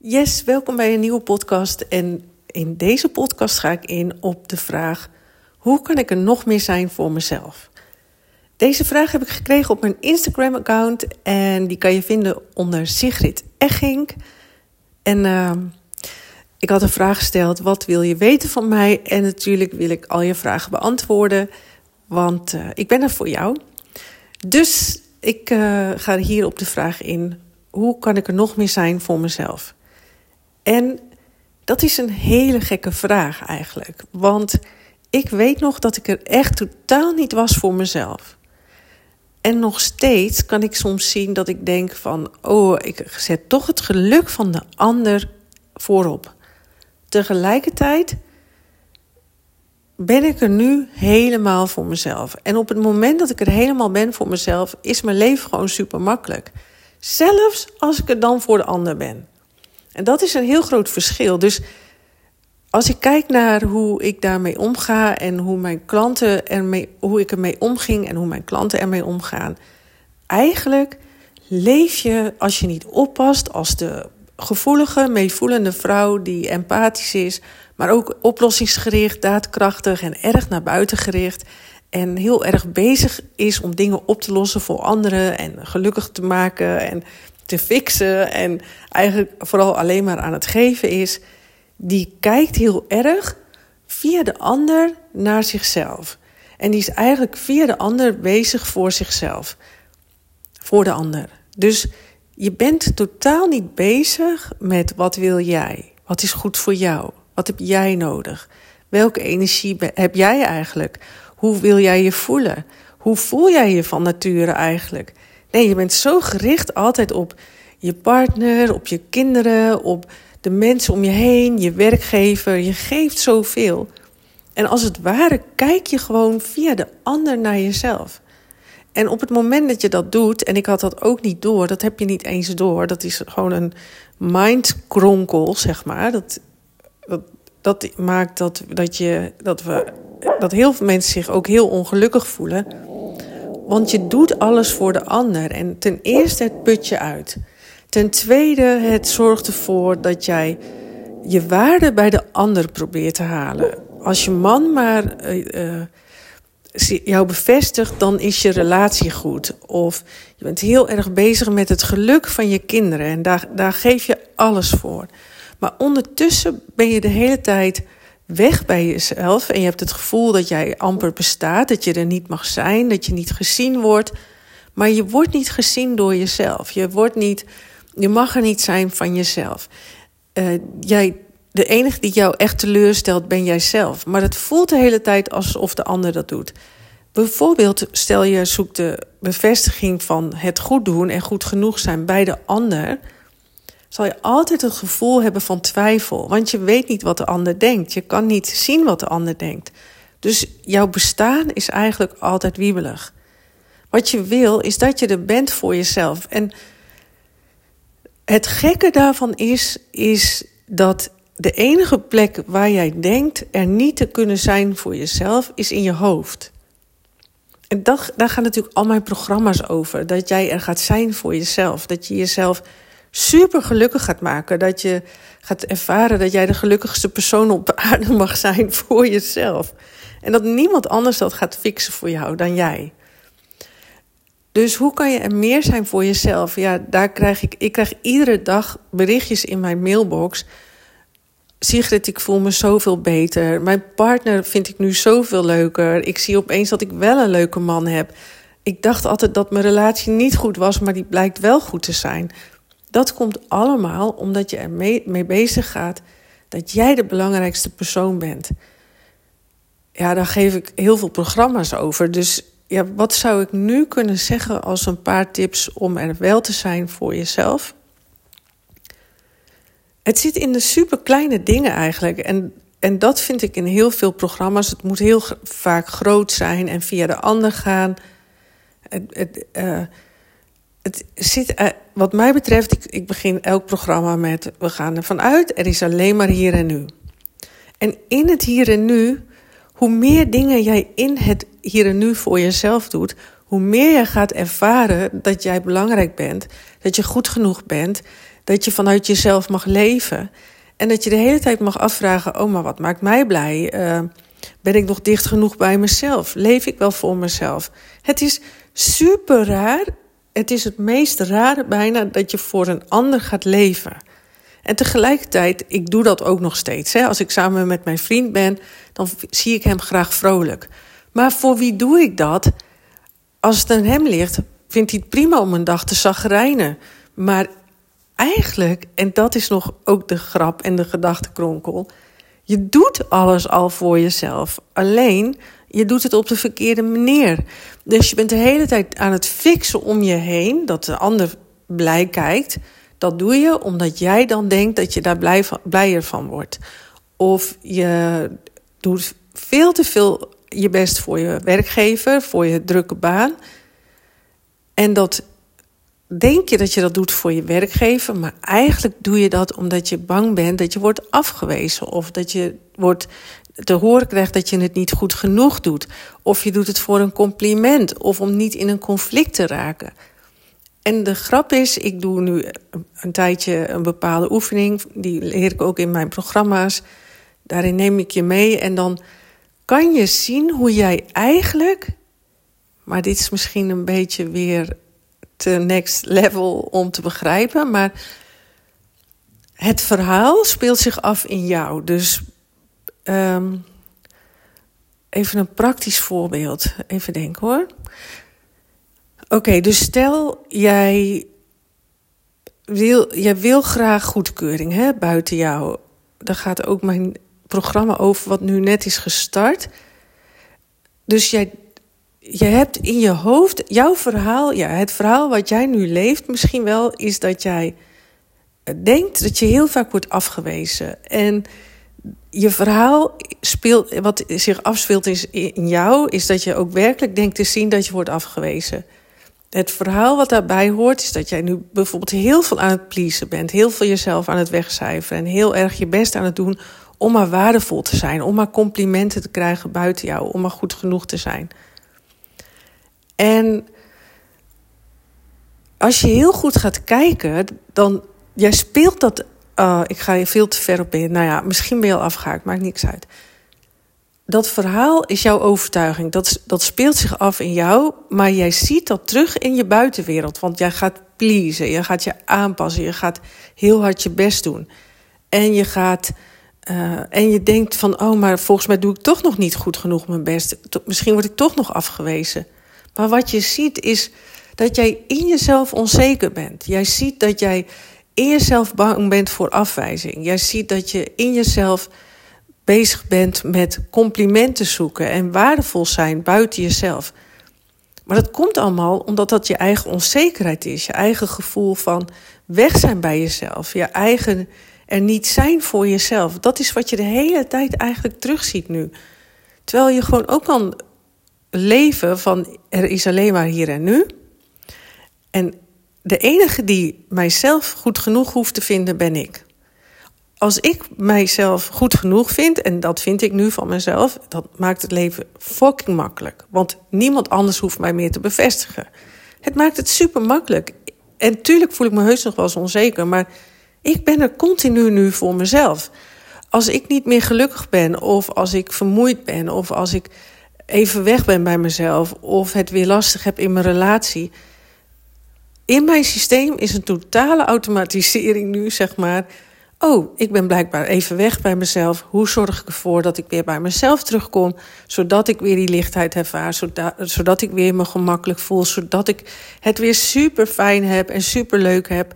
Yes, welkom bij een nieuwe podcast. En in deze podcast ga ik in op de vraag: hoe kan ik er nog meer zijn voor mezelf? Deze vraag heb ik gekregen op mijn Instagram-account en die kan je vinden onder Sigrid Egging. En uh, ik had een vraag gesteld: wat wil je weten van mij? En natuurlijk wil ik al je vragen beantwoorden, want uh, ik ben er voor jou. Dus ik uh, ga hier op de vraag in: hoe kan ik er nog meer zijn voor mezelf? En dat is een hele gekke vraag eigenlijk. Want ik weet nog dat ik er echt totaal niet was voor mezelf. En nog steeds kan ik soms zien dat ik denk van... oh, ik zet toch het geluk van de ander voorop. Tegelijkertijd ben ik er nu helemaal voor mezelf. En op het moment dat ik er helemaal ben voor mezelf... is mijn leven gewoon super makkelijk. Zelfs als ik er dan voor de ander ben. En dat is een heel groot verschil. Dus als ik kijk naar hoe ik daarmee omga en hoe mijn klanten ermee, hoe ik ermee omging en hoe mijn klanten ermee omgaan, eigenlijk leef je als je niet oppast als de gevoelige, meevoelende vrouw die empathisch is, maar ook oplossingsgericht, daadkrachtig en erg naar buiten gericht. En heel erg bezig is om dingen op te lossen voor anderen en gelukkig te maken en te fixen en eigenlijk vooral alleen maar aan het geven is, die kijkt heel erg via de ander naar zichzelf. En die is eigenlijk via de ander bezig voor zichzelf, voor de ander. Dus je bent totaal niet bezig met wat wil jij? Wat is goed voor jou? Wat heb jij nodig? Welke energie heb jij eigenlijk? Hoe wil jij je voelen? Hoe voel jij je van nature eigenlijk? Nee, je bent zo gericht altijd op je partner, op je kinderen, op de mensen om je heen, je werkgever. Je geeft zoveel. En als het ware kijk je gewoon via de ander naar jezelf. En op het moment dat je dat doet, en ik had dat ook niet door, dat heb je niet eens door, dat is gewoon een mindkronkel, zeg maar. Dat, dat, dat maakt dat, dat, je, dat, we, dat heel veel mensen zich ook heel ongelukkig voelen. Want je doet alles voor de ander. En ten eerste het putje uit. Ten tweede, het zorgt ervoor dat jij je waarde bij de ander probeert te halen. Als je man maar uh, jou bevestigt, dan is je relatie goed. Of je bent heel erg bezig met het geluk van je kinderen en daar, daar geef je alles voor. Maar ondertussen ben je de hele tijd weg bij jezelf en je hebt het gevoel dat jij amper bestaat, dat je er niet mag zijn, dat je niet gezien wordt. Maar je wordt niet gezien door jezelf. Je, wordt niet, je mag er niet zijn van jezelf. Uh, jij, de enige die jou echt teleurstelt, ben jijzelf. Maar het voelt de hele tijd alsof de ander dat doet. Bijvoorbeeld, stel je zoekt de bevestiging van het goed doen en goed genoeg zijn bij de ander zal je altijd het gevoel hebben van twijfel. Want je weet niet wat de ander denkt. Je kan niet zien wat de ander denkt. Dus jouw bestaan is eigenlijk altijd wiebelig. Wat je wil is dat je er bent voor jezelf. En het gekke daarvan is, is dat de enige plek waar jij denkt er niet te kunnen zijn voor jezelf, is in je hoofd. En dat, daar gaan natuurlijk al mijn programma's over. Dat jij er gaat zijn voor jezelf. Dat je jezelf super gelukkig gaat maken. Dat je gaat ervaren dat jij de gelukkigste persoon op aarde mag zijn voor jezelf. En dat niemand anders dat gaat fixen voor jou dan jij. Dus hoe kan je er meer zijn voor jezelf? Ja, daar krijg ik, ik krijg iedere dag berichtjes in mijn mailbox. Sigrid, ik voel me zoveel beter. Mijn partner vind ik nu zoveel leuker. Ik zie opeens dat ik wel een leuke man heb. Ik dacht altijd dat mijn relatie niet goed was, maar die blijkt wel goed te zijn. Dat komt allemaal omdat je er mee, bezig gaat dat jij de belangrijkste persoon bent. Ja, daar geef ik heel veel programma's over. Dus ja, wat zou ik nu kunnen zeggen als een paar tips om er wel te zijn voor jezelf? Het zit in de super kleine dingen eigenlijk. En, en dat vind ik in heel veel programma's. Het moet heel vaak groot zijn en via de ander gaan. Het, het, uh, het zit, uh, wat mij betreft, ik, ik begin elk programma met: we gaan ervan uit, er is alleen maar hier en nu. En in het hier en nu, hoe meer dingen jij in het hier en nu voor jezelf doet, hoe meer je gaat ervaren dat jij belangrijk bent, dat je goed genoeg bent, Dat je vanuit jezelf mag leven. En dat je de hele tijd mag afvragen: oh, maar wat maakt mij blij? Uh, ben ik nog dicht genoeg bij mezelf? Leef ik wel voor mezelf? Het is super raar. Het is het meest rare bijna dat je voor een ander gaat leven. En tegelijkertijd, ik doe dat ook nog steeds. Hè. Als ik samen met mijn vriend ben, dan zie ik hem graag vrolijk. Maar voor wie doe ik dat? Als het aan hem ligt, vindt hij het prima om een dag te zagrijnen. Maar eigenlijk, en dat is nog ook de grap en de gedachtenkronkel... je doet alles al voor jezelf. Alleen, je doet het op de verkeerde manier. Dus je bent de hele tijd aan het fixen om je heen... dat de ander blij kijkt... Dat doe je omdat jij dan denkt dat je daar blij blijer van wordt. Of je doet veel te veel je best voor je werkgever, voor je drukke baan. En dat denk je dat je dat doet voor je werkgever, maar eigenlijk doe je dat omdat je bang bent dat je wordt afgewezen of dat je wordt te horen krijgt dat je het niet goed genoeg doet. Of je doet het voor een compliment of om niet in een conflict te raken. En de grap is, ik doe nu een tijdje een bepaalde oefening. Die leer ik ook in mijn programma's. Daarin neem ik je mee en dan kan je zien hoe jij eigenlijk... maar dit is misschien een beetje weer te next level om te begrijpen... maar het verhaal speelt zich af in jou. Dus um, even een praktisch voorbeeld. Even denken hoor. Oké, dus stel jij wil, jij wil graag goedkeuring hè, buiten jou. Daar gaat ook mijn programma over, wat nu net is gestart. Dus jij, jij hebt in je hoofd, jouw verhaal, ja, het verhaal wat jij nu leeft, misschien wel, is dat jij denkt dat je heel vaak wordt afgewezen. En je verhaal speelt, wat zich afspeelt in jou, is dat je ook werkelijk denkt te zien dat je wordt afgewezen. Het verhaal wat daarbij hoort is dat jij nu bijvoorbeeld heel veel aan het pleasen bent, heel veel jezelf aan het wegcijferen en heel erg je best aan het doen om maar waardevol te zijn, om maar complimenten te krijgen buiten jou, om maar goed genoeg te zijn. En als je heel goed gaat kijken, dan jij speelt dat. Uh, ik ga je veel te ver op in. Nou ja, misschien ben je al afgehaakt, maakt niks uit dat verhaal is jouw overtuiging. Dat, dat speelt zich af in jou, maar jij ziet dat terug in je buitenwereld. Want jij gaat pleasen, je gaat je aanpassen, je gaat heel hard je best doen. En je gaat. Uh, en je denkt van, oh, maar volgens mij doe ik toch nog niet goed genoeg mijn best. Misschien word ik toch nog afgewezen. Maar wat je ziet is dat jij in jezelf onzeker bent. Jij ziet dat jij in jezelf bang bent voor afwijzing. Jij ziet dat je in jezelf bezig bent met complimenten zoeken en waardevol zijn buiten jezelf. Maar dat komt allemaal omdat dat je eigen onzekerheid is, je eigen gevoel van weg zijn bij jezelf, je eigen er niet zijn voor jezelf. Dat is wat je de hele tijd eigenlijk terugziet nu. Terwijl je gewoon ook kan leven van er is alleen maar hier en nu. En de enige die mijzelf goed genoeg hoeft te vinden ben ik als ik mijzelf goed genoeg vind, en dat vind ik nu van mezelf, dat maakt het leven fucking makkelijk. Want niemand anders hoeft mij meer te bevestigen. Het maakt het super makkelijk. En tuurlijk voel ik me heus nog wel eens onzeker, maar ik ben er continu nu voor mezelf. Als ik niet meer gelukkig ben, of als ik vermoeid ben, of als ik even weg ben bij mezelf, of het weer lastig heb in mijn relatie. In mijn systeem is een totale automatisering nu, zeg maar Oh, ik ben blijkbaar even weg bij mezelf. Hoe zorg ik ervoor dat ik weer bij mezelf terugkom, zodat ik weer die lichtheid ervaar, zodat, zodat ik weer me gemakkelijk voel, zodat ik het weer super fijn heb en super leuk heb.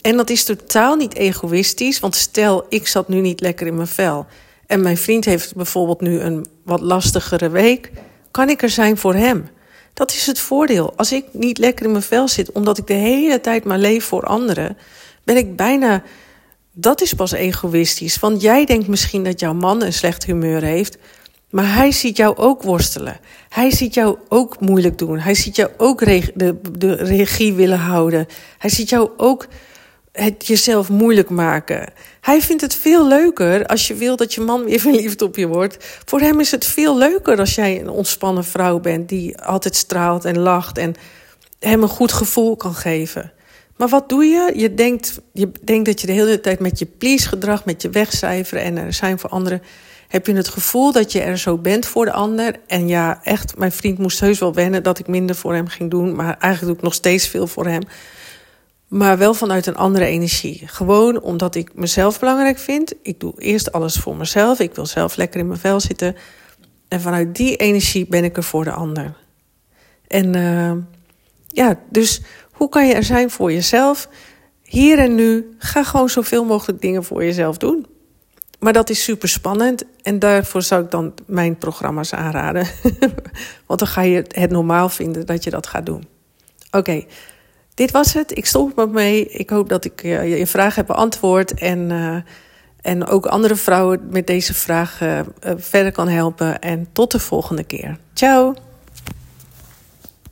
En dat is totaal niet egoïstisch, want stel ik zat nu niet lekker in mijn vel en mijn vriend heeft bijvoorbeeld nu een wat lastigere week, kan ik er zijn voor hem. Dat is het voordeel. Als ik niet lekker in mijn vel zit, omdat ik de hele tijd maar leef voor anderen, ben ik bijna dat is pas egoïstisch. Want jij denkt misschien dat jouw man een slecht humeur heeft. Maar hij ziet jou ook worstelen. Hij ziet jou ook moeilijk doen. Hij ziet jou ook de, de regie willen houden. Hij ziet jou ook het jezelf moeilijk maken. Hij vindt het veel leuker als je wil dat je man weer verliefd op je wordt. Voor hem is het veel leuker als jij een ontspannen vrouw bent die altijd straalt en lacht en hem een goed gevoel kan geven. Maar wat doe je? Je denkt, je denkt dat je de hele tijd met je please gedrag, met je wegcijferen en er zijn voor anderen. Heb je het gevoel dat je er zo bent voor de ander? En ja, echt, mijn vriend moest heus wel wennen dat ik minder voor hem ging doen. Maar eigenlijk doe ik nog steeds veel voor hem. Maar wel vanuit een andere energie. Gewoon omdat ik mezelf belangrijk vind. Ik doe eerst alles voor mezelf. Ik wil zelf lekker in mijn vel zitten. En vanuit die energie ben ik er voor de ander. En uh, ja, dus hoe kan je er zijn voor jezelf? Hier en nu, ga gewoon zoveel mogelijk dingen voor jezelf doen. Maar dat is super spannend en daarvoor zou ik dan mijn programma's aanraden. Want dan ga je het normaal vinden dat je dat gaat doen. Oké, dit was het. Ik stop me mee. Ik hoop dat ik uh, je vraag heb beantwoord en, uh, en ook andere vrouwen met deze vraag uh, verder kan helpen. En tot de volgende keer. Ciao!